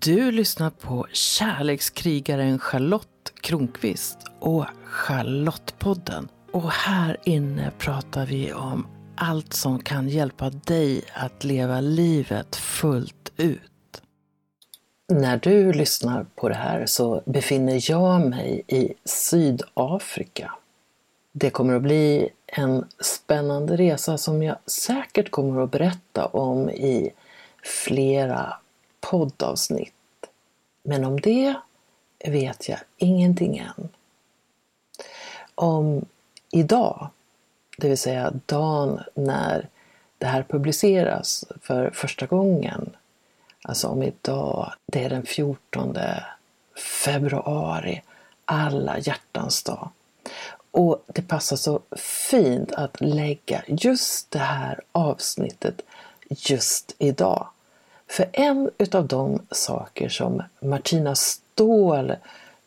Du lyssnar på kärlekskrigaren Charlotte Kronqvist och Charlottepodden. Och här inne pratar vi om allt som kan hjälpa dig att leva livet fullt ut. När du lyssnar på det här så befinner jag mig i Sydafrika. Det kommer att bli en spännande resa som jag säkert kommer att berätta om i flera poddavsnitt. Men om det vet jag ingenting än. Om idag, det vill säga dagen när det här publiceras för första gången, alltså om idag, det är den 14 februari, alla hjärtans dag. Och det passar så fint att lägga just det här avsnittet just idag. För en utav de saker som Martina Ståhl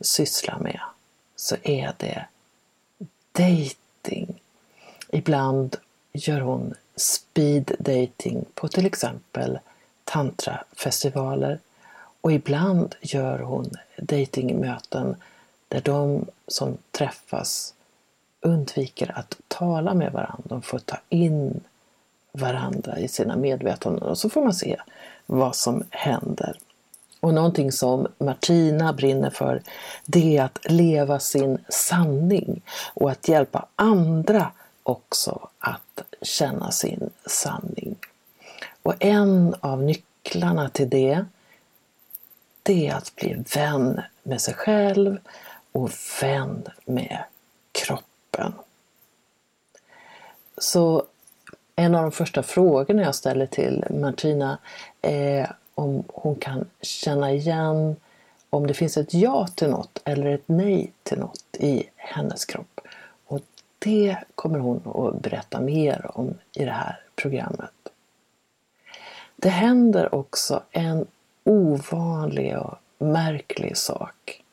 sysslar med så är det dating. Ibland gör hon speed dating på till exempel tantrafestivaler och ibland gör hon datingmöten där de som träffas undviker att tala med varandra. De får ta in varandra i sina medvetanden och så får man se vad som händer. Och någonting som Martina brinner för det är att leva sin sanning och att hjälpa andra också att känna sin sanning. Och en av nycklarna till det, det är att bli vän med sig själv och vän med kroppen. Så en av de första frågorna jag ställer till Martina eh, om hon kan känna igen om det finns ett ja till något eller ett nej till något i hennes kropp. Och det kommer hon att berätta mer om i det här programmet. Det händer också en ovanlig och märklig sak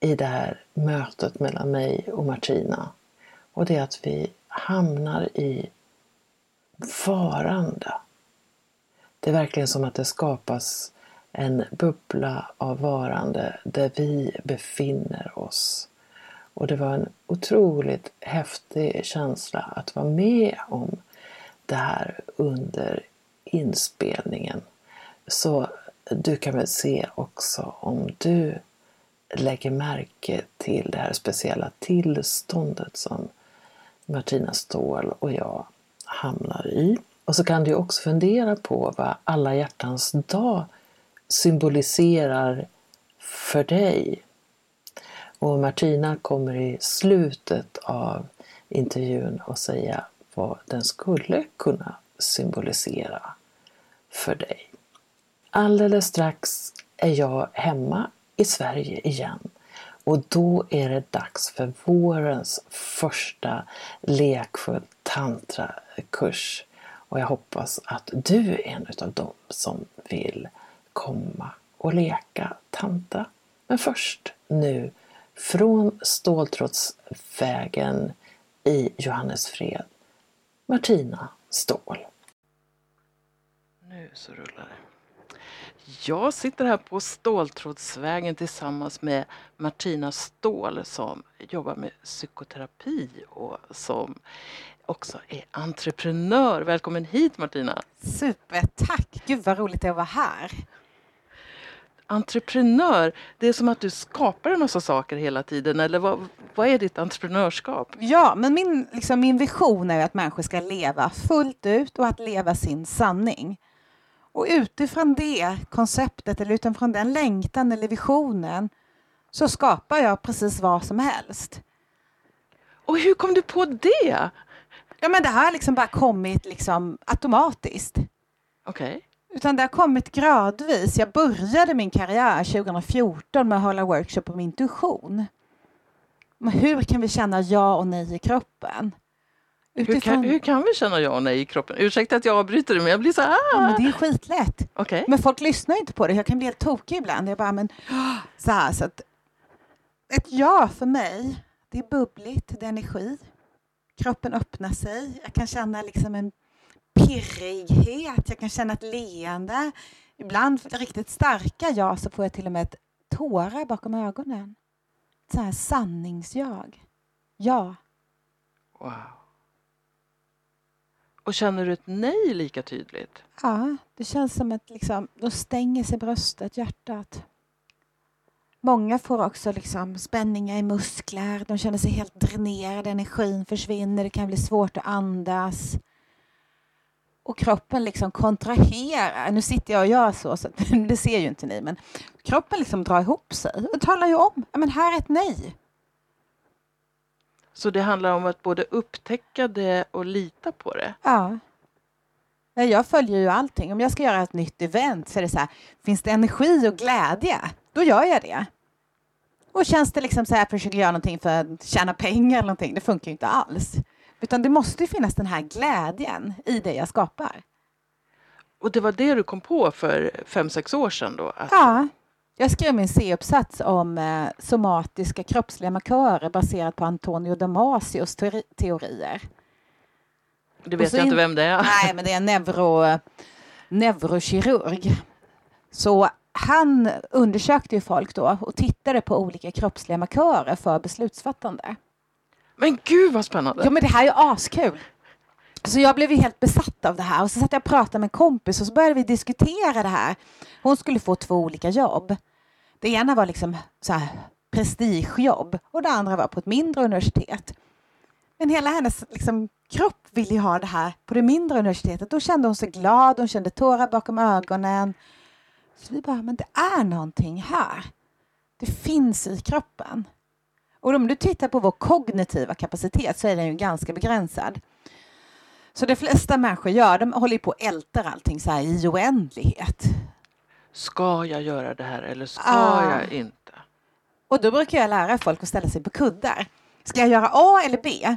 i det här mötet mellan mig och Martina. Och det är att vi hamnar i varande. Det är verkligen som att det skapas en bubbla av varande där vi befinner oss. Och det var en otroligt häftig känsla att vara med om det här under inspelningen. Så du kan väl se också om du lägger märke till det här speciella tillståndet som Martina Ståhl och jag hamnar i. Och så kan du också fundera på vad alla hjärtans dag symboliserar för dig. Och Martina kommer i slutet av intervjun att säga vad den skulle kunna symbolisera för dig. Alldeles strax är jag hemma i Sverige igen och då är det dags för vårens första lekfull tantrakurs. Och jag hoppas att du är en av dem som vill komma och leka tanta. Men först nu från Ståltrådsvägen i Johannesfred. Martina Ståhl. Nu så rullar det. Jag sitter här på Ståltrådsvägen tillsammans med Martina Ståhl som jobbar med psykoterapi och som också är entreprenör. Välkommen hit Martina! Supertack! Gud vad roligt det är att vara här. Entreprenör, det är som att du skapar en massa saker hela tiden eller vad, vad är ditt entreprenörskap? Ja, men min, liksom, min vision är att människor ska leva fullt ut och att leva sin sanning. Och utifrån det konceptet eller utifrån den längtan eller visionen så skapar jag precis vad som helst. Och hur kom du på det? Ja, men det har liksom bara kommit liksom automatiskt. Okej. Okay. Utan det har kommit gradvis. Jag började min karriär 2014 med att hålla workshop om intuition. Men hur kan vi känna ja och nej i kroppen? Utifrån... Hur, kan, hur kan vi känna ja och nej i kroppen? Ursäkta att jag avbryter det men jag blir så här. Ja, men det är skitlätt. Okay. Men folk lyssnar inte på det. Jag kan bli helt tokig ibland. Jag bara, men, så här, så att, ett ja för mig, det är bubbligt, det är energi. Kroppen öppnar sig. Jag kan känna liksom en pirrighet, jag kan känna ett leende. Ibland riktigt starka ja så får jag till och med tårar bakom ögonen. Så här sanningsjag. Ja. Wow. Och känner du ett nej lika tydligt? Ja, det känns som att liksom, då stänger sig bröstet, hjärtat. Många får också liksom spänningar i muskler, de känner sig helt dränerade, energin försvinner, det kan bli svårt att andas. Och kroppen liksom kontraherar. Nu sitter jag och gör så, så det ser ju inte ni, men kroppen liksom drar ihop sig och talar ju om, men här är ett nej. Så det handlar om att både upptäcka det och lita på det? Ja. Jag följer ju allting. Om jag ska göra ett nytt event så är det så här, finns det energi och glädje, då gör jag det. Och känns det liksom så här, försöker göra någonting för att tjäna pengar eller någonting, det funkar ju inte alls. Utan det måste ju finnas den här glädjen i det jag skapar. Och det var det du kom på för fem, sex år sedan då? Att... Ja. Jag skrev min C-uppsats om eh, somatiska kroppsliga markörer baserat på Antonio Damasios teorier. Det vet jag inte vem det är. Nej, men det är en neuro, neurokirurg. Så han undersökte ju folk då och tittade på olika kroppsliga markörer för beslutsfattande. Men gud vad spännande! Ja men det här är ju askul. Så jag blev ju helt besatt av det här och så satt jag och pratade med en kompis och så började vi diskutera det här. Hon skulle få två olika jobb. Det ena var liksom så här prestigejobb och det andra var på ett mindre universitet. Men hela hennes liksom, kropp ville ha det här på det mindre universitetet. Då kände hon sig glad, hon kände tårar bakom ögonen. Så vi bara, men det är någonting här. Det finns i kroppen. Och om du tittar på vår kognitiva kapacitet så är den ju ganska begränsad. Så de flesta människor gör, de håller på och ältar allting så här i oändlighet. Ska jag göra det här eller ska ah. jag inte? Och då brukar jag lära folk att ställa sig på kuddar. Ska jag göra A eller B?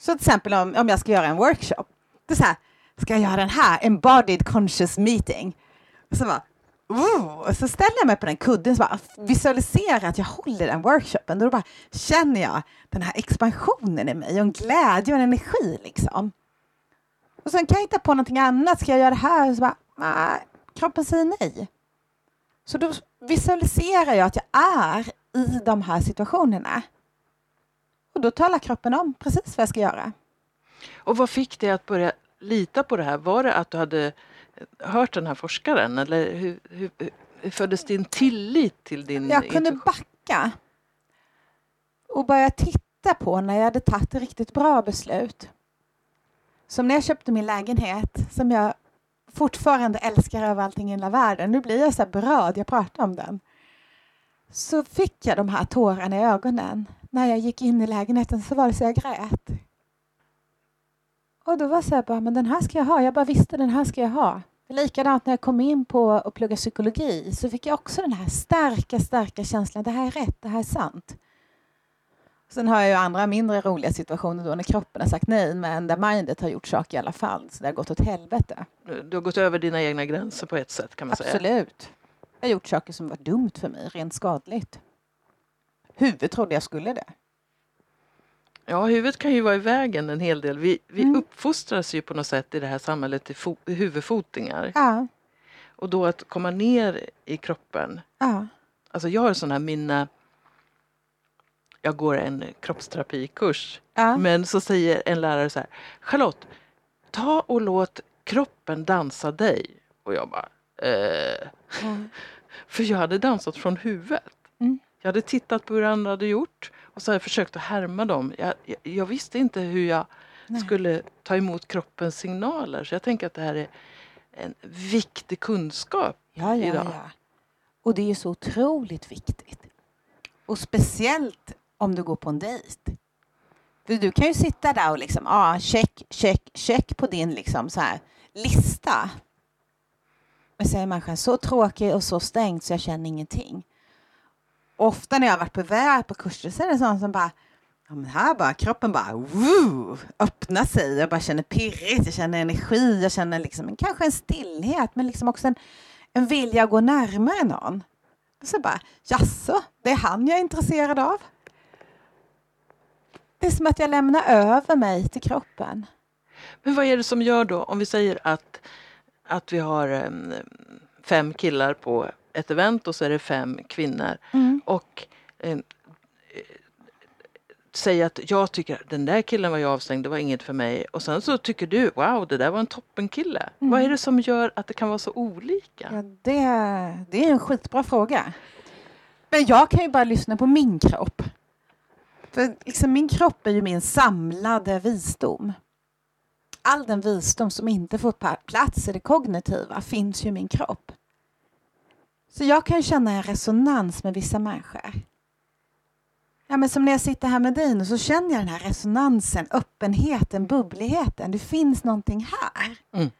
Så till exempel om, om jag ska göra en workshop. Det är så här, ska jag göra den här, embodied conscious meeting? Och så bara, oh, och så ställer jag mig på den kudden och bara visualiserar att jag håller den workshopen. Då bara känner jag den här expansionen i mig och en glädje och en energi liksom. Och sen kan jag hitta på någonting annat. Ska jag göra det här? Och så bara, nej, kroppen säger nej. Så då visualiserar jag att jag är i de här situationerna. Och då talar kroppen om precis vad jag ska göra. Och vad fick dig att börja lita på det här? Var det att du hade hört den här forskaren eller hur, hur, hur föddes din tillit till din Jag kunde backa och börja titta på när jag hade tagit riktigt bra beslut. Som när jag köpte min lägenhet som jag fortfarande älskar över allting i hela världen. Nu blir jag så berörd, jag pratar om den. Så fick jag de här tårarna i ögonen. När jag gick in i lägenheten så var det så jag grät. Och då var så här bara, men den här ska jag ha. Jag bara visste den här ska jag ha. Likadant när jag kom in på att plugga psykologi så fick jag också den här starka, starka känslan. Det här är rätt, det här är sant. Sen har jag ju andra mindre roliga situationer då när kroppen har sagt nej men där mindet har gjort saker i alla fall så det har gått åt helvete. Du har gått över dina egna gränser på ett sätt kan man Absolut. säga. Absolut. Jag har gjort saker som var dumt för mig, rent skadligt. Huvudet trodde jag skulle det. Ja, huvudet kan ju vara i vägen en hel del. Vi, vi mm. uppfostras ju på något sätt i det här samhället till huvudfotingar. Ja. Och då att komma ner i kroppen. Ja. Alltså jag har sådana här minne jag går en kroppsterapikurs. Ja. Men så säger en lärare så här, Charlotte, ta och låt kroppen dansa dig. Och jag bara, eh. Mm. För jag hade dansat från huvudet. Jag hade tittat på hur andra hade gjort och så hade jag försökt att härma dem. Jag, jag, jag visste inte hur jag Nej. skulle ta emot kroppens signaler. Så jag tänker att det här är en viktig kunskap ja, ja, idag. Ja. Och det är så otroligt viktigt. Och speciellt om du går på en dejt. För du kan ju sitta där och liksom, ah, check, check, check på din liksom så här lista. Men så är människan så tråkig och så stängd så jag känner ingenting. Ofta när jag har varit på väg på kurser så är det sånt som bara Ja, men här bara, kroppen bara woo, öppnar sig. Jag bara känner pirrigt, jag känner energi, jag känner liksom, kanske en stillhet men liksom också en, en vilja att gå närmare någon. Och så bara, jaså, det är han jag är intresserad av? Det är som att jag lämnar över mig till kroppen. Men vad är det som gör då, om vi säger att, att vi har um, fem killar på ett event och så är det fem kvinnor. Mm. Och eh, säga att jag tycker den där killen var jag avstängd, det var inget för mig. Och sen så tycker du, wow det där var en toppenkille. Mm. Vad är det som gör att det kan vara så olika? Ja, det, det är en skitbra fråga. Men jag kan ju bara lyssna på min kropp. För liksom min kropp är ju min samlade visdom. All den visdom som inte får plats i det kognitiva finns ju i min kropp. Så jag kan känna en resonans med vissa människor. Ja, men som när jag sitter här med dig nu så känner jag den här resonansen, öppenheten, bubbligheten. Det finns någonting här. Mm.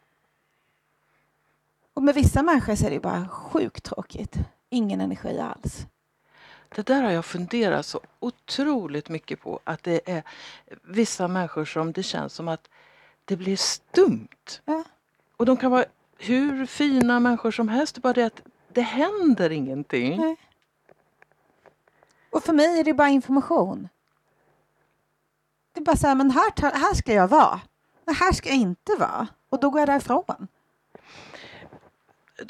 Och med vissa människor så är det bara sjukt tråkigt. Ingen energi alls. Det där har jag funderat så otroligt mycket på. Att det är vissa människor som det känns som att det blir stumt. Ja. Och de kan vara hur fina människor som helst. Det är bara det att det händer ingenting. Nej. Och för mig är det bara information. Det är bara så här, men här, här ska jag vara. Men här ska jag inte vara. Och då går jag därifrån.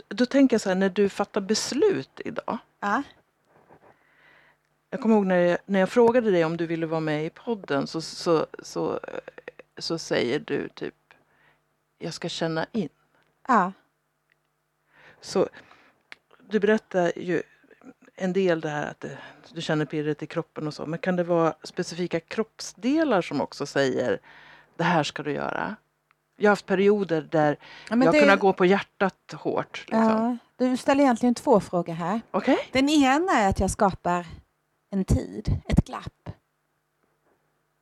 Då tänker jag så här, när du fattar beslut idag. Ja. Jag kommer ihåg när jag, när jag frågade dig om du ville vara med i podden så, så, så, så säger du typ jag ska känna in. ja. Så du berättar ju en del där att det, du känner pirret i kroppen och så. Men kan det vara specifika kroppsdelar som också säger det här ska du göra? Jag har haft perioder där ja jag det, kunnat gå på hjärtat hårt. Liksom. ja, du ställer egentligen två frågor här. Okej? Den ena är att jag skapar en tid, ett glapp.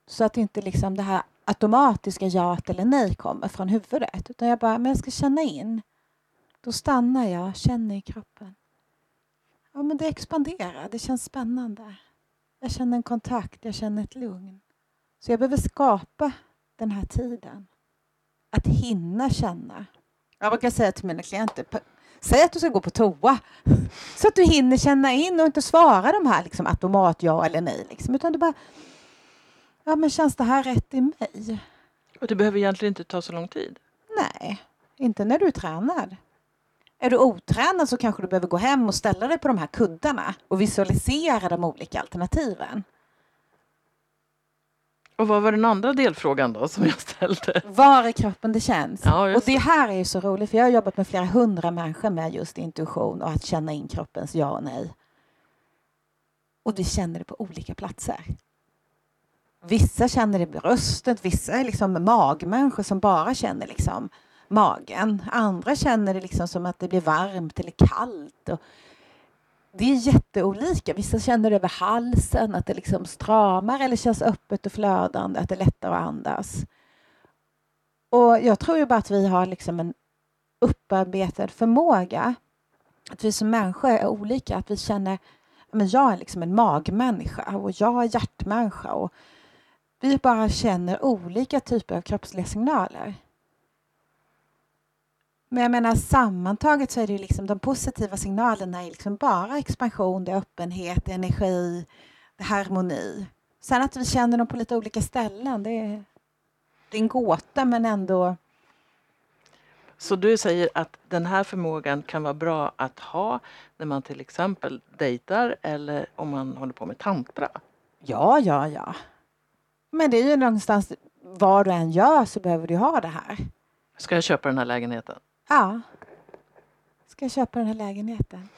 Så att inte liksom det här automatiska ja eller nej kommer från huvudet. Utan jag bara, men jag ska känna in. Då stannar jag, känner i kroppen. Ja, men det expanderar, det känns spännande. Jag känner en kontakt, jag känner ett lugn. Så jag behöver skapa den här tiden. Att hinna känna. Jag brukar säga till mina klienter, "Pa- säg att du ska gå på toa. Så att du hinner känna in och inte svara de här liksom, automat ja eller nej. Liksom, utan du bara, ja men känns det här rätt i mig? Och det behöver egentligen inte ta så lång tid. Nej, inte när du är tränad. Är du otränad så kanske du behöver gå hem och ställa dig på de här kuddarna och visualisera de olika alternativen. Och vad var den andra delfrågan då som jag ställde? Var i kroppen det känns. Ja, och det här är ju så roligt för jag har jobbat med flera hundra människor med just intuition och att känna in kroppens ja och nej. Och vi känner det på olika platser. Vissa känner det i bröstet, vissa är liksom magmänniskor som bara känner liksom magen. Andra känner det liksom som att det blir varmt eller kallt. Och det är jätteolika. Vissa känner det över halsen, att det liksom stramar eller känns öppet och flödande, att det är lättare att andas. Och jag tror ju bara att vi har liksom en upparbetad förmåga. Att vi som människor är olika, att vi känner men jag är liksom en magmänniska och jag är hjärtmänniska. Och vi bara känner olika typer av kroppsliga signaler. Men jag menar sammantaget så är det ju liksom de positiva signalerna är liksom bara expansion, det är öppenhet, energi, det är harmoni. Sen att vi känner dem på lite olika ställen, det är, det är en gåta men ändå Så du säger att den här förmågan kan vara bra att ha när man till exempel dejtar eller om man håller på med tantra? Ja, ja, ja. Men det är ju någonstans, vad du än gör så behöver du ha det här. Ska jag köpa den här lägenheten? Ja. Ska jag köpa den här lägenheten?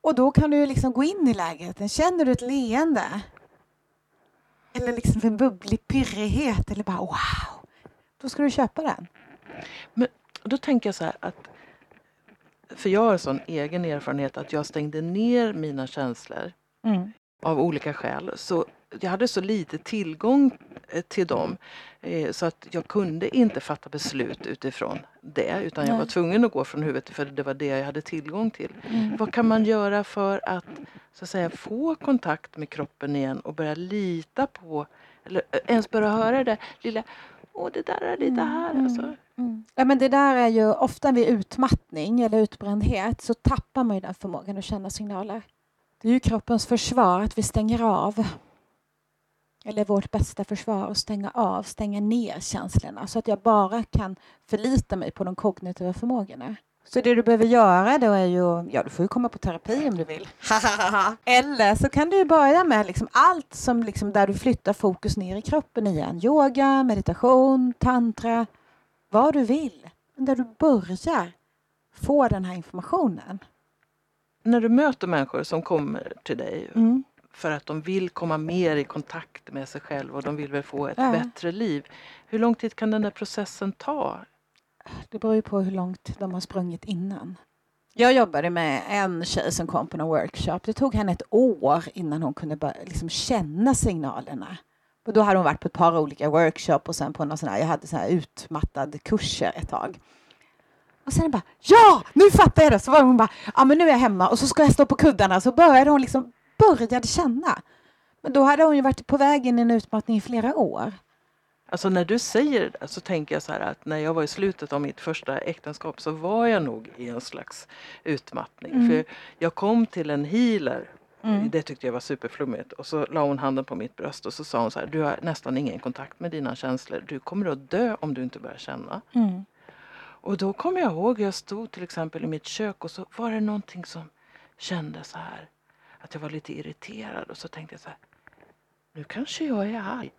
Och då kan du liksom gå in i lägenheten. Känner du ett leende? Eller liksom en bubblig pirrighet eller bara wow. Då ska du köpa den. Och då tänker jag så här att för jag har en sån egen erfarenhet att jag stängde ner mina känslor Mm. av olika skäl. Så jag hade så lite tillgång till dem eh, så att jag kunde inte fatta beslut utifrån det utan jag var tvungen att gå från huvudet för det var det jag hade tillgång till. Mm. Vad kan man göra för att så att säga få kontakt med kroppen igen och börja lita på eller eh, ens börja höra det lilla Åh, det där är lite här Mm, alltså. Mm. Ja, men det där är ju ofta vid utmattning eller utbrändhet så tappar man ju den förmågan att känna signaler. Det är ju kroppens försvar att vi stänger av. Eller vårt bästa försvar att stänga av, stänga ner känslorna så att jag bara kan förlita mig på de kognitiva förmågorna. Så det du behöver göra då är ju, ja du får ju komma på terapi om du vill. Eller så kan du börja med liksom allt som liksom där du flyttar fokus ner i kroppen igen. Yoga, meditation, tantra, vad du vill. Men där du börjar få den här informationen. När du möter människor som kommer till dig Mm. För att de vill komma mer i kontakt med sig själva och de vill väl få ett Ja. bättre liv. Hur lång tid kan den där processen ta? Det beror ju på hur långt de har sprungit innan. Jag jobbade med en tjej som kom på någon workshop. Det tog henne ett år innan hon kunde börja, liksom känna signalerna. Och då hade hon varit på ett par olika workshop och sen på någon sån här, jag hade sån här utmattad kurser ett tag. Och sen bara, ja, nu fattar jag det! Så var hon bara, ja men nu är jag hemma och så ska jag stå på kuddarna. Så började hon liksom, började känna. Men då hade hon ju varit på väg in i en utmattning i flera år. Alltså när du säger det så tänker jag så här att när jag var i slutet av mitt första äktenskap så var jag nog i en slags utmattning. Mm. För jag kom till en healer Mm. Det tyckte jag var superflummigt. Och så la hon handen på mitt bröst och så sa hon så här, du har nästan ingen kontakt med dina känslor. Du kommer att dö om du inte börjar känna. Mm. Och då kommer jag ihåg, jag stod till exempel i mitt kök och så var det någonting som kände så här. Att jag var lite irriterad och så tänkte jag så här. Nu kanske jag är arg.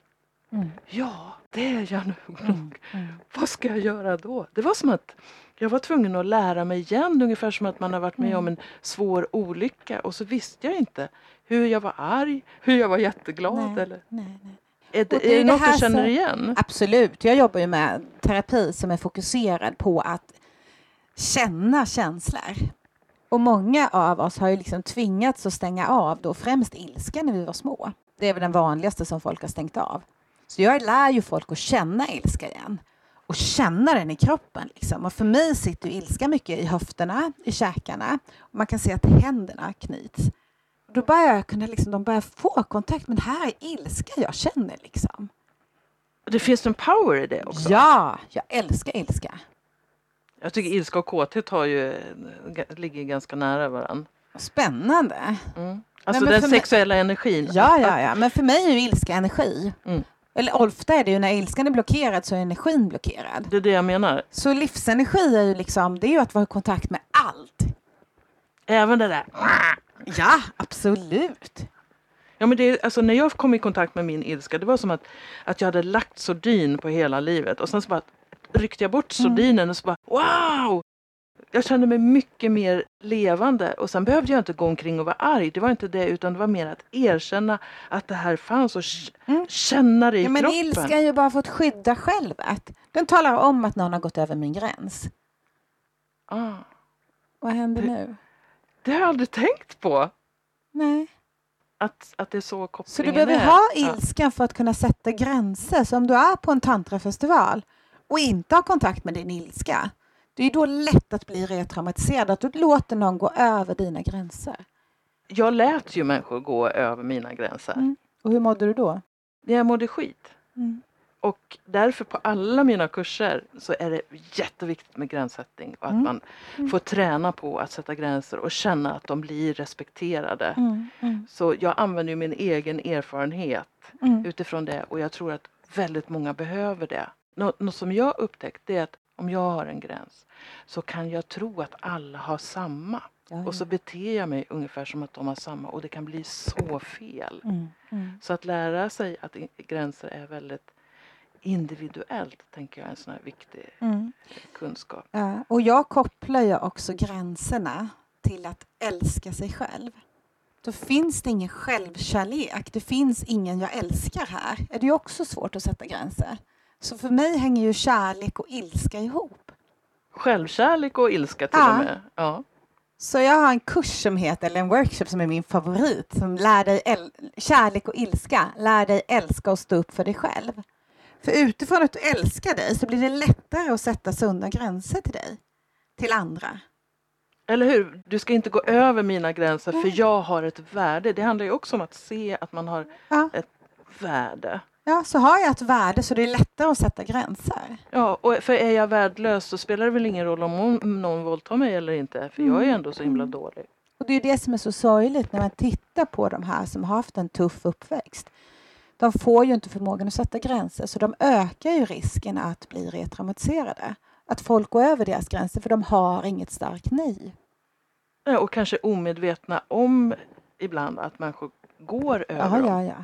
Mm. Ja, det är jag nog. Mm. Mm. Vad ska jag göra då? Det var som att jag var tvungen att lära mig igen, ungefär som att man har varit med Mm. om en svår olycka och så visste jag inte hur jag var arg, hur jag var jätteglad. Nej, Eller, nej, nej. är det, det är det det något här du känner igen? Absolut. Jag jobbar ju med terapi som är fokuserad på att känna känslor. Och många av oss har ju liksom tvingats att stänga av då främst ilska när vi var små. Det är väl den vanligaste som folk har stängt av. Så jag lär ju folk att känna ilska igen och känna den i kroppen. Liksom. Och för mig sitter ju ilska mycket i höfterna, i käkarna. Och man kan se att händerna knyts. Då börjar jag kunna liksom, de börjar få kontakt med det här är ilska jag känner. Liksom. Det finns en power i det också. Ja, jag älskar ilska. Jag tycker ilska och kåthet har ju, ligger ganska nära varandra. Spännande. Mm. Alltså den för mig- sexuella energin. Ja, ja, ja. Men för mig är ju ilska energi. Mm. Eller ofta är det ju när ilskan är blockerad så är energin blockerad. Det är det jag menar. Så livsenergi är ju liksom, det är ju att vara i kontakt med allt. Även det där. Ja, absolut. Ja, men det, alltså, när jag kom i kontakt med min ilska, det var som att, att jag hade lagt sordin på hela livet och sen så bara ryckte jag bort Mm. sordinen och så bara wow! Jag kände mig mycket mer levande och sen behövde jag inte gå omkring och vara arg. Det var inte det utan det var mer att erkänna att det här fanns och Mm. känna det i Ja, men kroppen. ilska är ju bara för att skydda självet. Den talar om att någon har gått över min gräns. Ah, Vad händer Det- nu? det har jag aldrig tänkt på. Nej. Att, att det är så Så kopplingen du behöver är. ha ilskan för att kunna sätta gränser. Så om du är på en tantrafestival och inte har kontakt med din ilska, det är då lätt att bli retraumatiserad, att du låter någon gå över dina gränser. Jag lät ju människor gå över mina gränser. Mm. Och hur mådde du då? Jag mådde skit. Mm. Och därför på alla mina kurser så är det jätteviktigt med gränssättning och att Mm. man Mm. får träna på att sätta gränser och känna att de blir respekterade. Mm. Mm. Så jag använder ju min egen erfarenhet Mm. utifrån det och jag tror att väldigt många behöver det. Nå- Något som jag upptäckt är att om jag har en gräns så kan jag tro att alla har samma. Ja, ja. Och så beter jag mig ungefär som att de har samma och det kan bli så fel. Mm. Mm. Så att lära sig att gränser är väldigt individuellt tänker jag är en sån här viktig Mm. kunskap. Ja, och jag kopplar ju också gränserna till att älska sig själv. Då finns det ingen självkärlek, det finns ingen jag älskar här. Är det också svårt att sätta gränser. Så för mig hänger ju kärlek och ilska ihop. Självkärlek och ilska till Ja. och med. Ja. Så jag har en kurs som heter, eller en workshop som är min favorit, som lär dig kärlek och ilska. Lär dig älska och stå upp för dig själv. För utifrån att du älskar dig så blir det lättare att sätta sunda gränser till dig, till andra. Eller hur? Du ska inte gå över mina gränser för jag har ett värde. Det handlar ju också om att se att man har Ja. ett värde. Ja, så har jag ett värde så det är lättare att sätta gränser. Ja, och för är jag värdelös så spelar det väl ingen roll om någon våldtar mig eller inte. För jag är ju ändå så himla Mm. dålig. Och det är det som är så sorgligt när man tittar på de här som har haft en tuff uppväxt. De får ju inte förmågan att sätta gränser så de ökar ju risken att bli retraumatiserade. att folk går över deras gränser för de har inget starkt nej. Och kanske omedvetna om ibland att människor går över ja, dem. Ja, ja.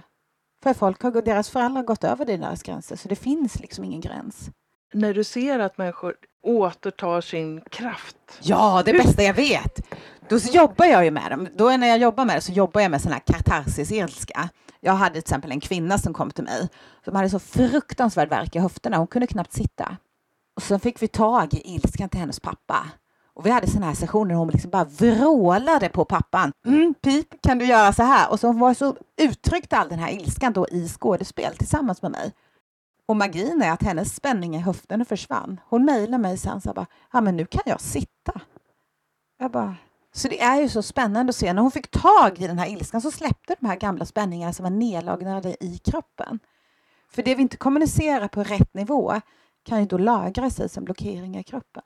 För folk har, deras föräldrar har gått över deras gränser så det finns liksom ingen gräns. När du ser att människor återtar sin kraft. Ja, det bästa jag vet. Då jobbar jag ju med dem. Då när jag jobbar med det så jobbar jag med sån här katarsis-ilska. Jag hade till exempel en kvinna som kom till mig som hade så fruktansvärd värk i höfterna. Hon kunde knappt sitta. Och så fick vi tag i ilskan till hennes pappa. Och vi hade sådana här sessioner där hon liksom bara vrålade på pappan. Mm, pip, kan du göra så här? Och så hon var så uttryckte all den här ilskan då i skådespel tillsammans med mig. Och magin är att hennes spänning i höften försvann. Hon mejlade mig sen så bara, ja men nu kan jag sitta. Jag bara, så det är ju så spännande att se när hon fick tag i den här ilskan så släppte de här gamla spänningarna som var nedlagrade i kroppen. För det vi inte kommunicerar på rätt nivå kan ju då lagra sig som blockeringar i kroppen.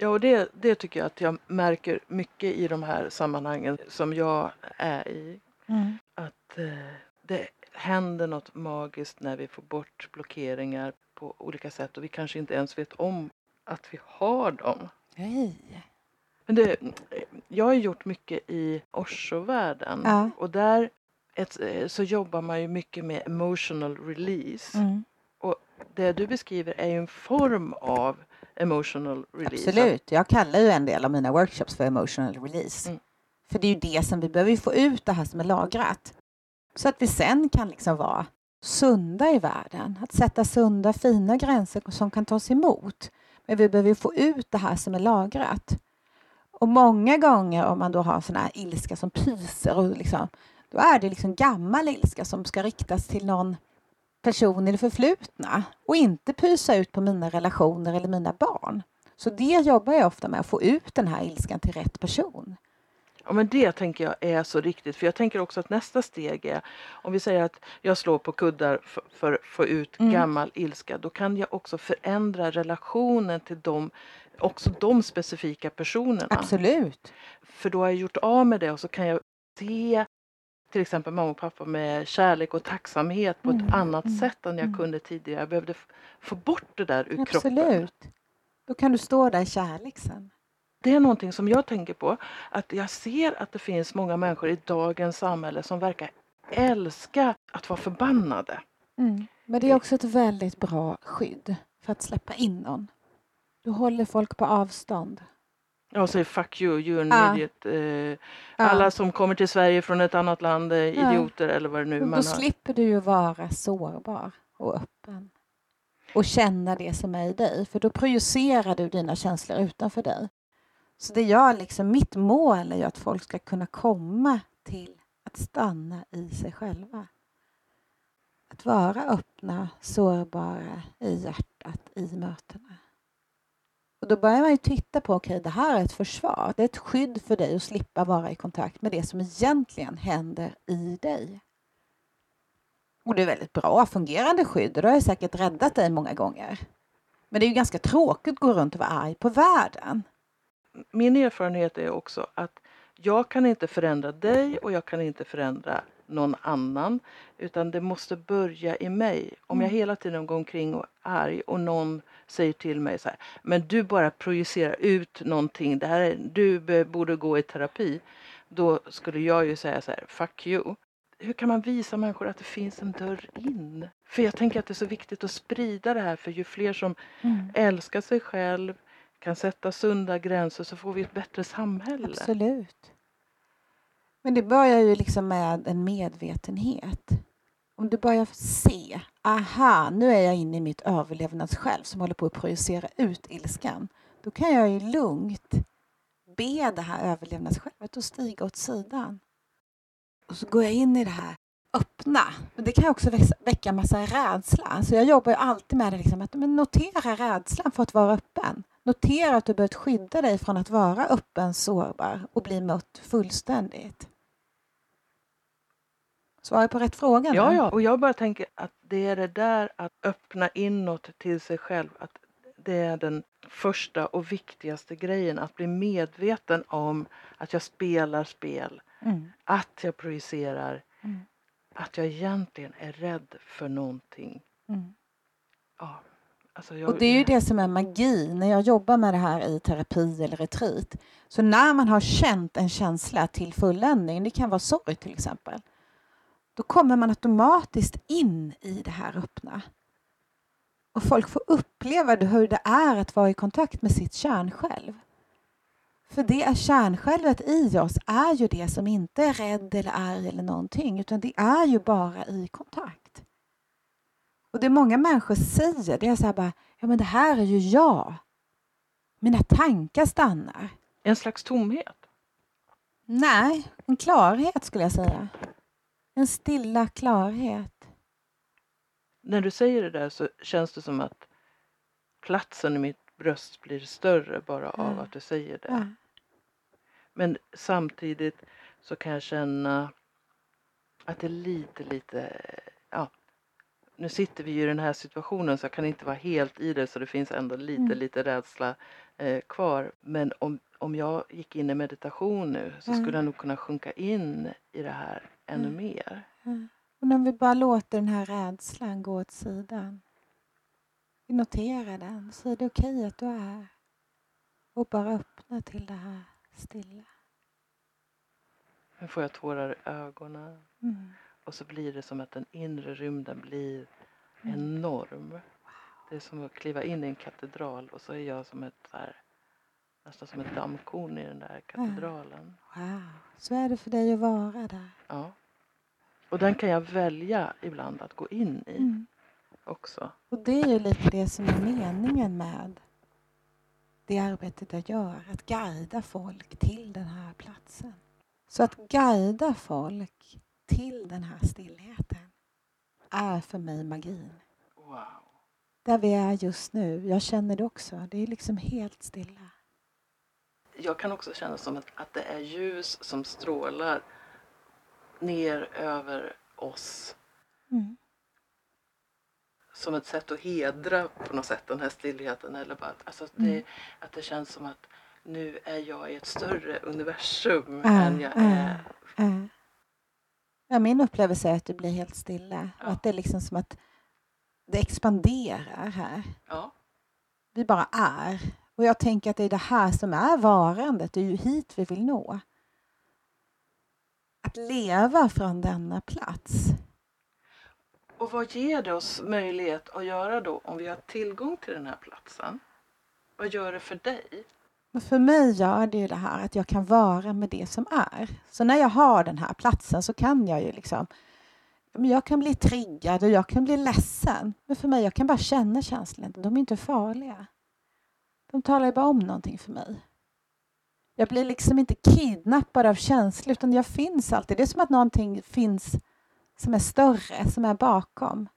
Ja, och det, det tycker jag att jag märker mycket i de här sammanhangen som jag är i. Mm. Att eh, det händer något magiskt när vi får bort blockeringar på olika sätt och vi kanske inte ens vet om att vi har dem. Nej. Men det, jag har gjort mycket i Osho-världen Ja. och där ett, så jobbar man ju mycket med emotional release. Mm. Det du beskriver är ju en form av emotional release. Absolut. Jag kallar ju en del av mina workshops för emotional release. Mm. För det är ju det som vi behöver få ut det här som är lagrat. Så att vi sen kan liksom vara sunda i världen. Att sätta sunda, fina gränser som kan tas emot. Men vi behöver få ut det här som är lagrat. Och många gånger om man då har sån här ilska som pyser och liksom, då är det liksom gammal ilska som ska riktas till någon person i det förflutna och inte pysa ut på mina relationer eller mina barn. Så det jobbar jag ofta med, att få ut den här ilskan till rätt person. Ja, men det tänker jag är så riktigt. För jag tänker också att nästa steg är, om vi säger att jag slår på kuddar för, för att få ut Mm. gammal ilska, då kan jag också förändra relationen till dem, också de specifika personerna. Absolut. För då har jag gjort av med det och så kan jag se till exempel mamma och pappa med kärlek och tacksamhet på ett Mm, annat mm, sätt än jag mm. kunde tidigare. Jag behövde få bort det där ur kroppen. Absolut. Då kan du stå där i kärlek sen. Det är någonting som jag tänker på. Att jag ser att det finns många människor i dagens samhälle som verkar älska att vara förbannade. Mm. Men det är också ett väldigt bra skydd för att släppa in någon. Du håller folk på avstånd. Jag säger fuck you, you're an Ja. idiot. Eh, Ja. Alla som kommer till Sverige från ett annat land är Ja. idioter eller vad det nu man då har. slipper du ju vara sårbar och öppen. Och känna det som är i dig. För då projicerar du dina känslor utanför dig. Så det jag liksom, mitt mål är ju att folk ska kunna komma till att stanna i sig själva. Att vara öppna, sårbara i hjärtat, i mötena. Och då börjar man ju titta på, okej det här är ett försvar. Det är ett skydd för dig att slippa vara i kontakt med det som egentligen händer i dig. Och det är väldigt bra fungerande skydd och det har säkert räddat dig många gånger. Men det är ju ganska tråkigt att gå runt och vara arg på världen. Min erfarenhet är också att jag kan inte förändra dig och jag kan inte förändra någon annan. Utan det måste börja i mig. Om jag Mm. hela tiden går omkring och är arg och någon säger till mig så här. Men du bara projicerar ut någonting. Det här är, du borde gå i terapi. Då skulle jag ju säga så här. Fuck you. Hur kan man visa människor att det finns en dörr in? För jag tänker att det är så viktigt att sprida det här. För ju fler som älskar sig själv, kan sätta sunda gränser så får vi ett bättre samhälle. Absolut. Men det börjar ju liksom med en medvetenhet. Om du börjar se, aha, nu är jag inne i mitt överlevnadssjälv som håller på att projicera ut ilskan. Då kan jag ju lugnt be det här överlevnadssjälvet att stiga åt sidan. Och så går jag in i det här öppna. Men det kan också väcka massa rädsla. Så jag jobbar ju alltid med det, liksom, att men notera rädslan för att vara öppen. Notera att du behövt skydda dig från att vara öppen, sårbar och bli mött fullständigt. Svarar jag på rätt fråga? Ja, ja, och jag bara tänker att det är det där att öppna inåt till sig själv. Att det är den första och viktigaste grejen. Att bli medveten om att jag spelar spel. Mm. Att jag projicerar. Mm. Att jag egentligen är rädd för någonting. Mm. Ja, Alltså jag, Och det är ju det som är magi när jag jobbar med det här i terapi eller retreat. Så när man har känt en känsla till fulländning, det kan vara sorg till exempel, då kommer man automatiskt in i det här öppna. Och folk får uppleva hur det är att vara i kontakt med sitt kärnsjälv. För det är kärnsjälvet i oss är ju det som inte är rädd eller arg eller någonting, utan det är ju bara i kontakt. Och det många människor säger, det är så här bara, ja men det här är ju jag. Mina tankar stannar. En slags tomhet. Nej, en klarhet skulle jag säga. En stilla klarhet. När du säger det där så känns det som att platsen i mitt bröst blir större bara av Ja. att du säger det. Ja. Men samtidigt så kan jag känna att det är lite, lite, ja. Nu sitter vi ju i den här situationen så jag kan inte vara helt i det så det finns ändå lite, Mm. lite rädsla eh, kvar. Men om, om jag gick in i meditation nu så Mm. skulle jag nog kunna sjunka in i det här ännu Mm. mer. Och när vi bara låter den här rädslan gå åt sidan. Vi noterar den, så är det okej att du är här. Och bara öppna till det här stilla. Nu får jag tårar i ögonen. Mm. Och så blir det som att den inre rymden blir Mm. enorm. Det är som att kliva in i en katedral och så är jag som ett här, nästan som ett dammkorn i den där katedralen. Wow, så är det för dig att vara där. Ja. Och den kan jag välja ibland att gå in i Mm. också. Och det är ju lite det som är meningen med det arbetet jag gör, att guida folk till den här platsen. Så att guida folk till den här stillheten är för mig magin. Wow. Där vi är just nu, jag känner det också, det är liksom helt stilla. Jag kan också känna som att, att det är ljus som strålar ner över oss Mm. som ett sätt att hedra på något sätt den här stillheten. Eller bara alltså att, det, Mm. att det känns som att nu är jag i ett större universum Ja, än jag ja. är. Ja. Ja, min upplevelse är att du blir helt stilla. Ja. Och att det är liksom som att det expanderar här. Ja. Vi bara är. Och jag tänker att det är det här som är varandet. Det är ju hit vi vill nå. Att leva från denna plats. Och vad ger det oss möjlighet att göra då om vi har tillgång till den här platsen? Vad gör det för dig? Men för mig gör det ju det här att jag kan vara med det som är. Så när jag har den här platsen så kan jag ju liksom jag kan bli triggad och jag kan bli ledsen. Men för mig, jag kan bara känna känslorna. De är inte farliga. De talar ju bara om någonting för mig. Jag blir liksom inte kidnappad av känslor utan jag finns alltid. Det är som att någonting finns som är större, som är bakom.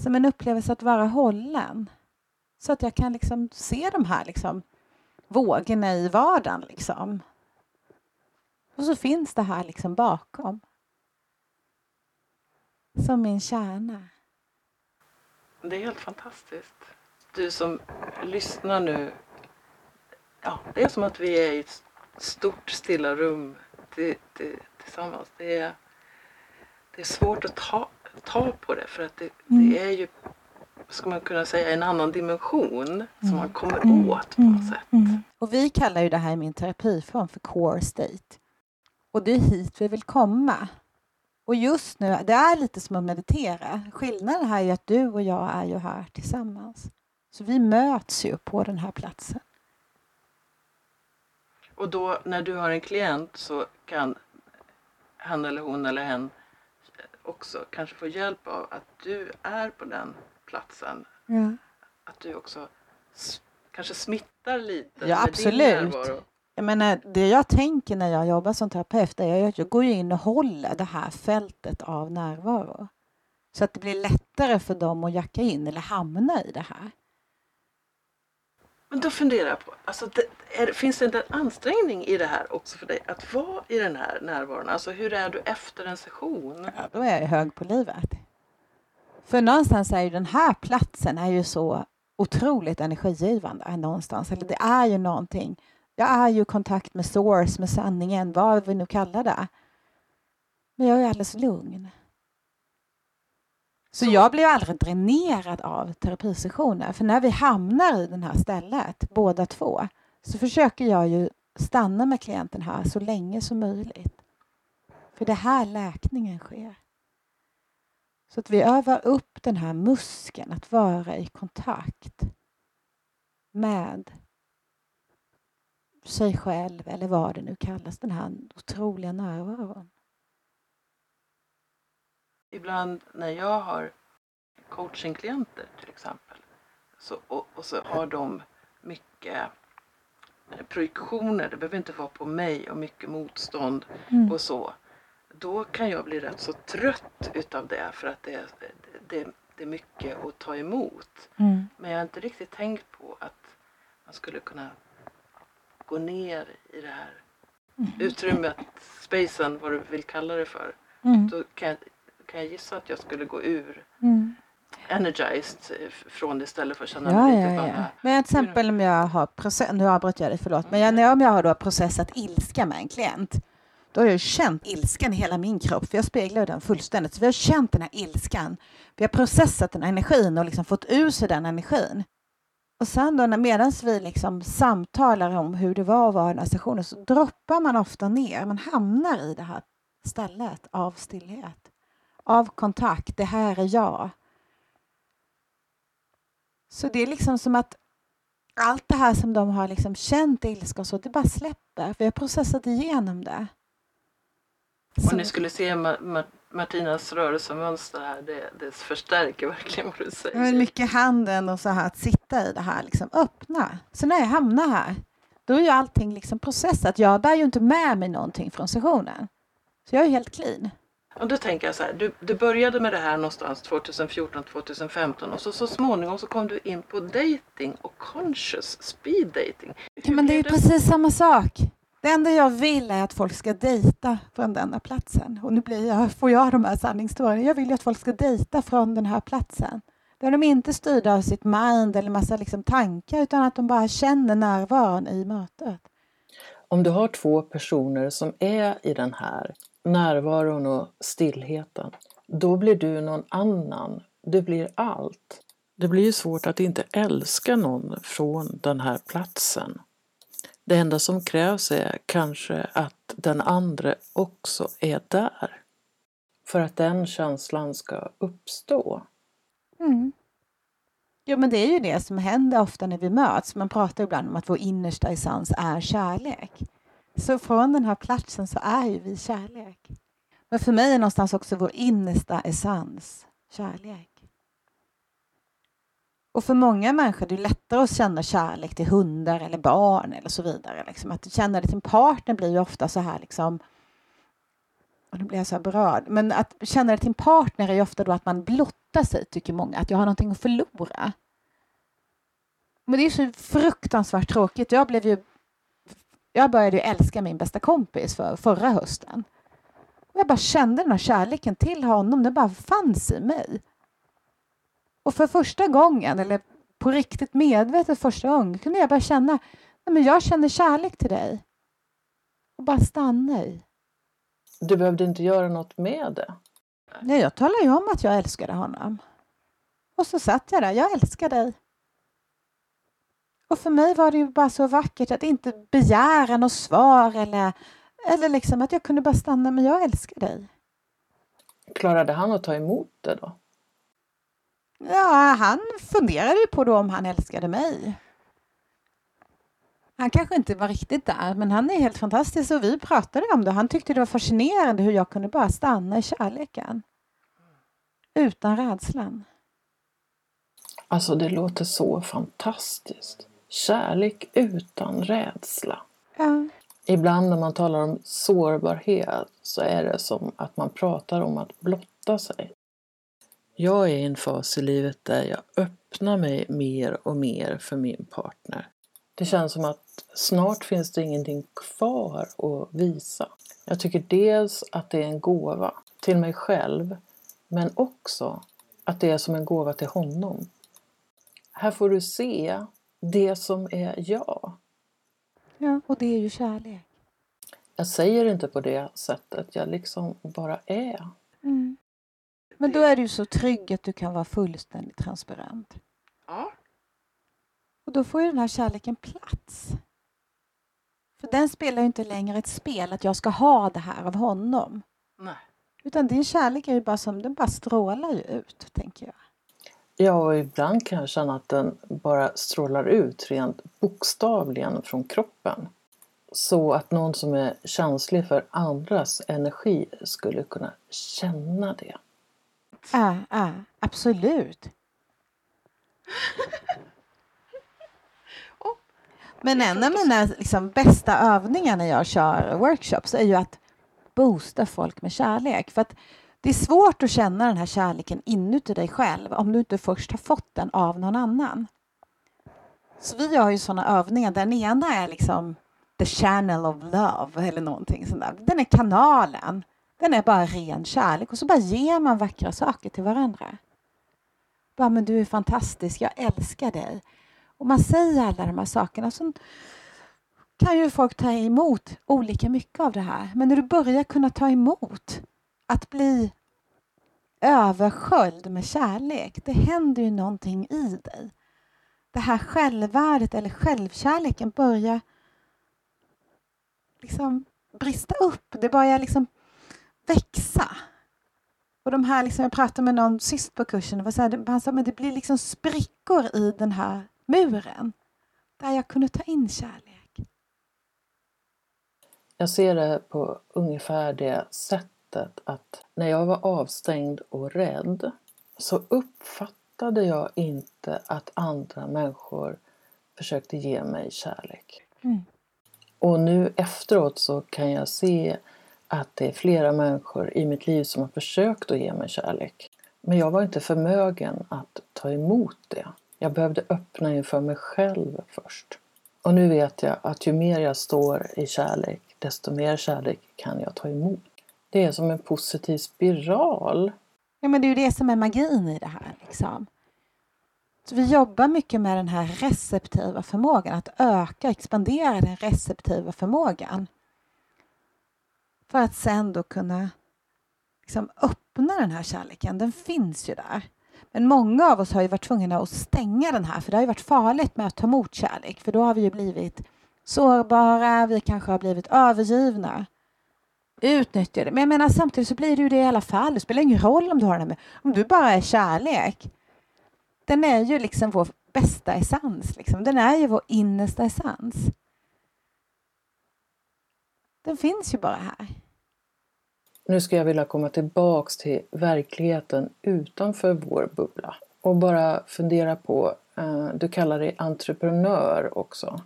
Som en upplevelse att vara hållen. Så att jag kan liksom se de här liksom vågorna i vardagen. Liksom. Och så finns det här liksom bakom. Som min kärna. Det är helt fantastiskt. Du som lyssnar nu. Ja, det är som att vi är i ett stort stilla rum till, till, tillsammans. Det är, det är svårt att ta, ta på det för att det, Mm. det är ju, ska man kunna säga, en annan dimension som man kommer Mm. åt på något sätt. Mm. Och vi kallar ju det här i min terapiform för core state. Och det är hit vi vill komma. Och just nu, det är lite som att meditera. Skillnaden här är ju att du och jag är ju här tillsammans. Så vi möts ju på den här platsen. Och då när du har en klient så kan han eller hon eller hen också kanske få hjälp av att du är på den platsen. Ja. Att du också kanske smittar lite Ja, med din absolut. närvaro. Jag menar, det jag tänker när jag jobbar som terapeut är att jag går in och håller det här fältet av närvaro. Så att det blir lättare för dem att jacka in eller hamna i det här. Men då funderar jag på, alltså det, är, finns det en ansträngning i det här också för dig att vara i den här närvaron? Alltså hur är du efter en session? Ja, då är jag hög på livet. För någonstans är ju den här platsen är ju så otroligt energigivande någonstans. Eller det är ju någonting. Jag är ju i kontakt med source, med sanningen, vad vi nu kallar det. Men jag är alldeles lugn. Så jag blev aldrig dränerad av terapisessioner. För när vi hamnar i det här stället, båda två, så försöker jag ju stanna med klienten här så länge som möjligt. För det är här läkningen sker. Så att vi övar upp den här muskeln att vara i kontakt med sig själv eller vad det nu kallas, den här otroliga närvaron. Ibland när jag har coachingklienter till exempel så, och, och så har de mycket projektioner, det behöver inte vara på mig och mycket motstånd mm. och så. Då kan jag bli rätt så trött utav det för att det, det, det är mycket att ta emot. Mm. Men jag har inte riktigt tänkt på att man skulle kunna gå ner i det här mm. utrymmet, spacen, vad du vill kalla det för. Mm. Då kan jag, kan jag gissa att jag skulle gå ur mm. energized eh, från det istället för att känna ja, mig lite ja, ja. Men till exempel om jag har process, nu avbröt jag dig, förlåt, men jag, när om jag har då processat ilska med en klient då har jag känt ilskan i hela min kropp, för jag speglar den fullständigt. Så vi har känt den här ilskan, vi har processat den energin och liksom fått ur sig den energin. Och sen då medan vi liksom samtalar om hur det var att vara i den här stationen så droppar man ofta ner, man hamnar i det här stället av stillhet, av kontakt, det här är jag. Så det är liksom som att allt det här som de har liksom känt ilska och så, det bara släpper. Vi har processat igenom det. Om ni skulle se Ma Ma Martinas rörelsemönster här, det, det förstärker verkligen vad du säger. Men mycket handen och så här att sitta i det här, liksom öppna. Så när jag hamnar här, då är ju allting liksom processat. Jag bär ju inte med mig någonting från sessionen. Så jag är helt clean. Och då tänker jag så här, du, du började med det här någonstans 2014, 2015 och så, så småningom så kom du in på dating och conscious speed dating. Ja, men det är ju precis samma sak. Det enda jag vill är att folk ska dejta från denna platsen. Och nu blir jag, får jag de här sanningshistorierna. Jag vill ju att folk ska dejta från den här platsen. Där de inte är styrda av sitt mind eller massa liksom tankar utan att de bara känner närvaron i mötet. Om du har två personer som är i den här närvaron och stillheten, då blir du någon annan. Du blir allt. Det blir ju svårt att inte älska någon från den här platsen. Det enda som krävs är kanske att den andra också är där. För att den känslan ska uppstå. Mm. Jo, men det är ju det som händer ofta när vi möts. Man pratar ibland om att vår innersta essens är kärlek. Så från den här platsen så är ju vi kärlek. Men för mig är någonstans också vår innersta essens kärlek. Och för många människor är det lättare att känna kärlek till hundar eller barn eller så vidare. Liksom. Att känna det till en partner blir ju ofta så här liksom och nu blir jag så här berörd. Men att känna det till en partner är ju ofta då att man blottar sig, tycker många. Att jag har någonting att förlora. Men det är så fruktansvärt tråkigt. Jag blev ju... Jag började ju älska min bästa kompis för förra hösten. Och jag bara kände den här kärleken till honom. Den bara fanns i mig. Och för första gången, eller på riktigt medvetet första gången, kunde jag bara känna att jag känner kärlek till dig. Och bara stanna i. Du behövde inte göra något med det? Nej, jag talade ju om att jag älskade honom. Och så satt jag där, jag älskar dig. Och för mig var det ju bara så vackert att inte begära något svar eller, eller liksom att jag kunde bara stanna, men jag älskar dig. Klarade han att ta emot det då? Ja, han funderade ju på då om han älskade mig. Han kanske inte var riktigt där, men han är helt fantastisk och vi pratade om det. Han tyckte det var fascinerande hur jag kunde bara stanna i kärleken. Utan rädslan. Alltså det låter så fantastiskt. Kärlek utan rädsla. Ja. Ibland när man talar om sårbarhet så är det som att man pratar om att blotta sig. Jag är i en fas i livet där jag öppnar mig mer och mer för min partner. Det känns som att snart finns det ingenting kvar att visa. Jag tycker dels att det är en gåva till mig själv men också att det är som en gåva till honom. Här får du se det som är jag. Ja, och det är ju kärlek. Jag säger inte på det sättet, jag liksom bara är. Mm Men då är du så trygg att du kan vara fullständigt transparent. Ja. Och då får ju den här kärleken plats. För den spelar ju inte längre ett spel att jag ska ha det här av honom. Nej. Utan din kärlek är ju bara som, den bara strålar ju ut, tänker jag. Ja, och ibland kan jag känna att den bara strålar ut rent bokstavligen från kroppen. Så att någon som är känslig för andras energi skulle kunna känna det. Ja, ja, absolut. Men en av mina liksom, bästa övningar när jag kör workshops är ju att boosta folk med kärlek. För att det är svårt att känna den här kärleken inuti dig själv om du inte först har fått den av någon annan. Så vi har ju sådana övningar den ena är liksom the channel of love eller någonting sånt där. Den är kanalen. Den är bara ren kärlek och så bara ger man vackra saker till varandra. Bara, men du är fantastisk, jag älskar dig. Och man säger alla de här sakerna så kan ju folk ta emot olika mycket av det här. Men när du börjar kunna ta emot att bli översköljd med kärlek, det händer ju någonting i dig. Det här självvärdet eller självkärleken börjar liksom brista upp. Det börjar liksom växa. Och de här, liksom, jag pratade med någon sist på kursen, och han sa att det blir liksom sprickor i den här muren där jag kunde ta in kärlek. Jag ser det på ungefär det sättet att när jag var avstängd och rädd så uppfattade jag inte att andra människor försökte ge mig kärlek. Mm. Och nu efteråt så kan jag se att det är flera människor i mitt liv som har försökt att ge mig kärlek. Men jag var inte förmögen att ta emot det. Jag behövde öppna inför mig själv först. Och nu vet jag att ju mer jag står i kärlek, desto mer kärlek kan jag ta emot. Det är som en positiv spiral. Ja, men det är ju det som är magin i det här. Liksom. Så vi jobbar mycket med den här receptiva förmågan, att öka, expandera den receptiva förmågan. För att sen då kunna liksom öppna den här kärleken. Den finns ju där. Men många av oss har ju varit tvungna att stänga den här för det har ju varit farligt med att ta emot kärlek för då har vi ju blivit sårbara, vi kanske har blivit övergivna. Utnyttjade. Men jag menar samtidigt så blir det ju det i alla fall. Det spelar ingen roll om du har den med. Om du bara är kärlek. Den är ju liksom vår bästa essens. Liksom. Den är ju vår innersta essens. Den finns ju bara här. Nu skulle jag vilja komma tillbaks till verkligheten utanför vår bubbla och bara fundera på, eh, du kallar dig entreprenör också.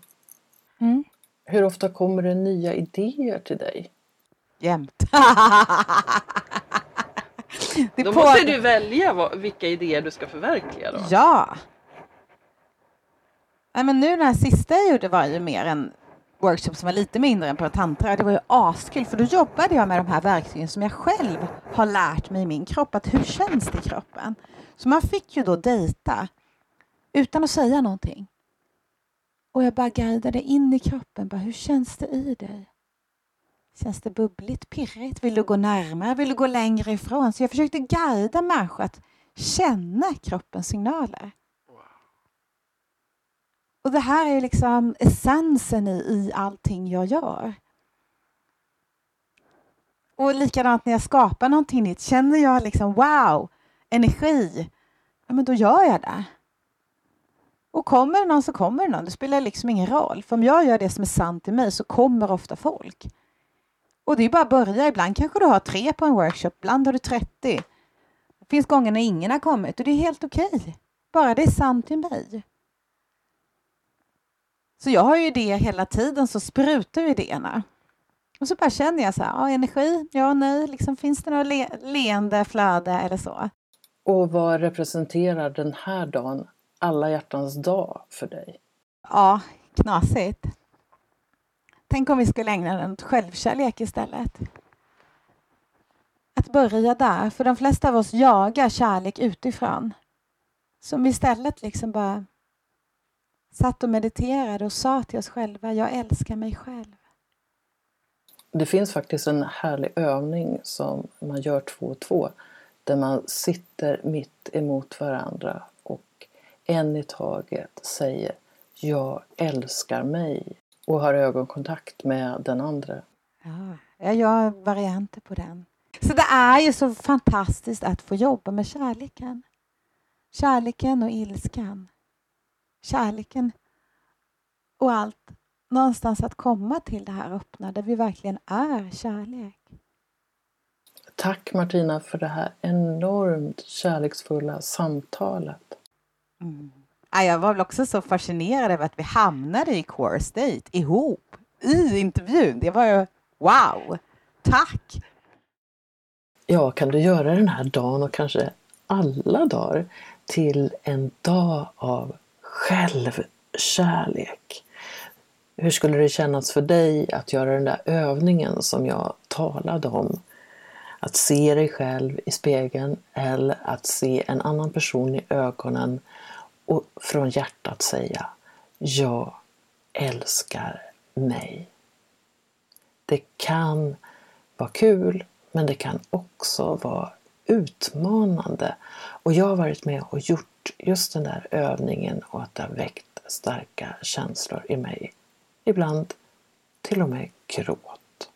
Mm. Hur ofta kommer det nya idéer till dig? Jämt. Det Då måste du välja vad, vilka idéer du ska förverkliga då. Ja. Nej, men nu den här sista jag gjorde var ju mer en workshop som var lite mindre än på tantra. Det var ju askul för då jobbade jag med de här verktygen som jag själv har lärt mig i min kropp. Att hur känns det i kroppen? Så man fick ju då dejta utan att säga någonting. Och jag bara guidade in i kroppen. Bara, hur känns det i dig? Känns det bubbligt, pirrigt? Vill du gå närmare? Vill du gå längre ifrån? Så jag försökte guida människor att känna kroppens signaler. Och det här är liksom essensen i, i allting jag gör. Och likadant när jag skapar någonting nytt. Känner jag liksom wow, energi, ja men då gör jag det. Och kommer det någon så kommer det någon. Det spelar liksom ingen roll. För om jag gör det som är sant i mig så kommer ofta folk. Och det är bara att börja. Ibland kanske du har tre på en workshop, ibland har du 30. Det finns gånger när ingen har kommit och det är helt okej. Okay. Bara det är sant i mig. Så jag har ju idéer hela tiden, så sprutar idéerna. Och så bara känner jag så här, ja, energi, ja, nej, liksom, finns det något le leende flöde eller så? Och vad representerar den här dagen, alla hjärtans dag, för dig? Ja, knasigt. Tänk om vi skulle ägna den åt självkärlek istället. Att börja där, för de flesta av oss jagar kärlek utifrån. Som istället liksom bara satt och mediterade och sa till oss själva, jag älskar mig själv. Det finns faktiskt en härlig övning som man gör två och två. där man sitter mitt emot varandra och en i taget säger Jag älskar mig och har ögonkontakt med den andra. Ja, jag har varianter på den. Så det är ju så fantastiskt att få jobba med kärleken. Kärleken och ilskan. Kärleken och allt. Någonstans att komma till det här öppna där vi verkligen är kärlek. Tack Martina för det här enormt kärleksfulla samtalet. Mm. Jag var väl också så fascinerad över att vi hamnade i Core State ihop i intervjun. Det var ju wow! Tack! Ja, kan du göra den här dagen och kanske alla dagar till en dag av självkärlek? Hur skulle det kännas för dig att göra den där övningen som jag talade om? Att se dig själv i spegeln eller att se en annan person i ögonen och från hjärtat säga Jag älskar mig. Det kan vara kul men det kan också vara utmanande. Och jag har varit med och gjort just den där övningen och att det har väckt starka känslor i mig. Ibland till och med gråt.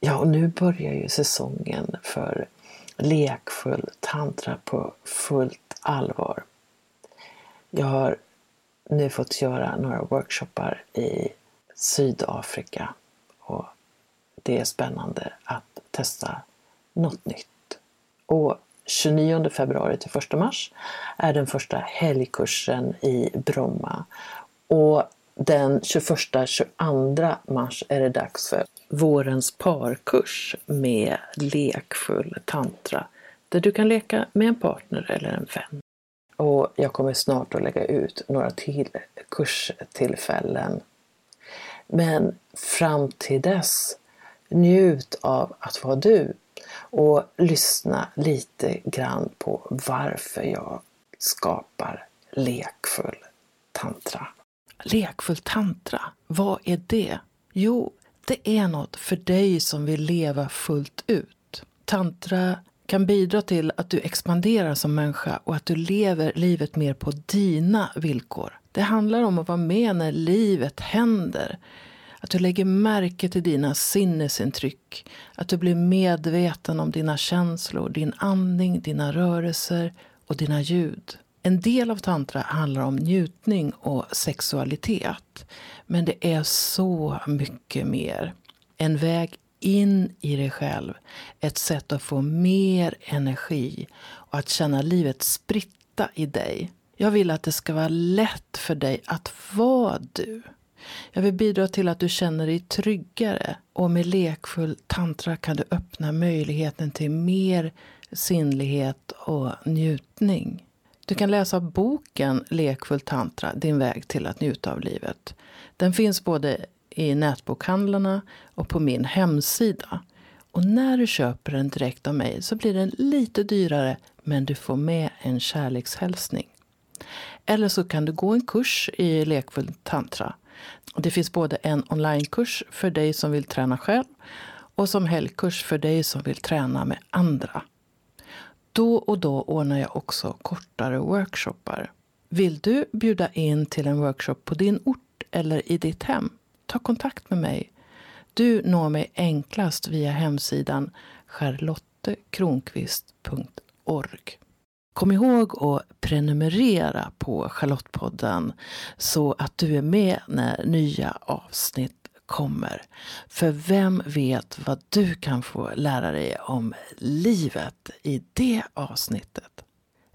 Ja, och nu börjar ju säsongen för lekfull tantra på fullt allvar. Jag har nu fått göra några workshoppar i Sydafrika och det är spännande att testa något nytt. Och 29 februari till 1 mars är den första helgkursen i Bromma. Och den 21-22 mars är det dags för vårens parkurs med lekfull tantra där du kan leka med en partner eller en vän. Och jag kommer snart att lägga ut några till kurstillfällen. Men fram till dess, njut av att vara du och lyssna lite grann på varför jag skapar lekfull tantra. Lekfull tantra, vad är det? Jo, det är något för dig som vill leva fullt ut. Tantra kan bidra till att du expanderar som människa och att du lever livet mer på dina villkor. Det handlar om att vara med när livet händer. Att du lägger märke till dina sinnesintryck. Att du blir medveten om dina känslor, din andning, dina rörelser och dina ljud. En del av tantra handlar om njutning och sexualitet. Men det är så mycket mer. En väg in i dig själv. Ett sätt att få mer energi och att känna livet spritta i dig. Jag vill att det ska vara lätt för dig att vara du. Jag vill bidra till att du känner dig tryggare och med lekfull tantra kan du öppna möjligheten till mer sinnlighet och njutning. Du kan läsa boken Lekfull tantra, din väg till att njuta av livet. Den finns både i nätbokhandlarna och på min hemsida. Och när du köper den direkt av mig så blir den lite dyrare men du får med en kärlekshälsning. Eller så kan du gå en kurs i lekfull tantra. Det finns både en onlinekurs för dig som vill träna själv och som helgkurs för dig som vill träna med andra. Då och då ordnar jag också kortare workshoppar. Vill du bjuda in till en workshop på din ort eller i ditt hem? Ta kontakt med mig. Du når mig enklast via hemsidan charlottekronqvist.org. Kom ihåg att prenumerera på Charlottepodden så att du är med när nya avsnitt kommer. För vem vet vad du kan få lära dig om livet i det avsnittet?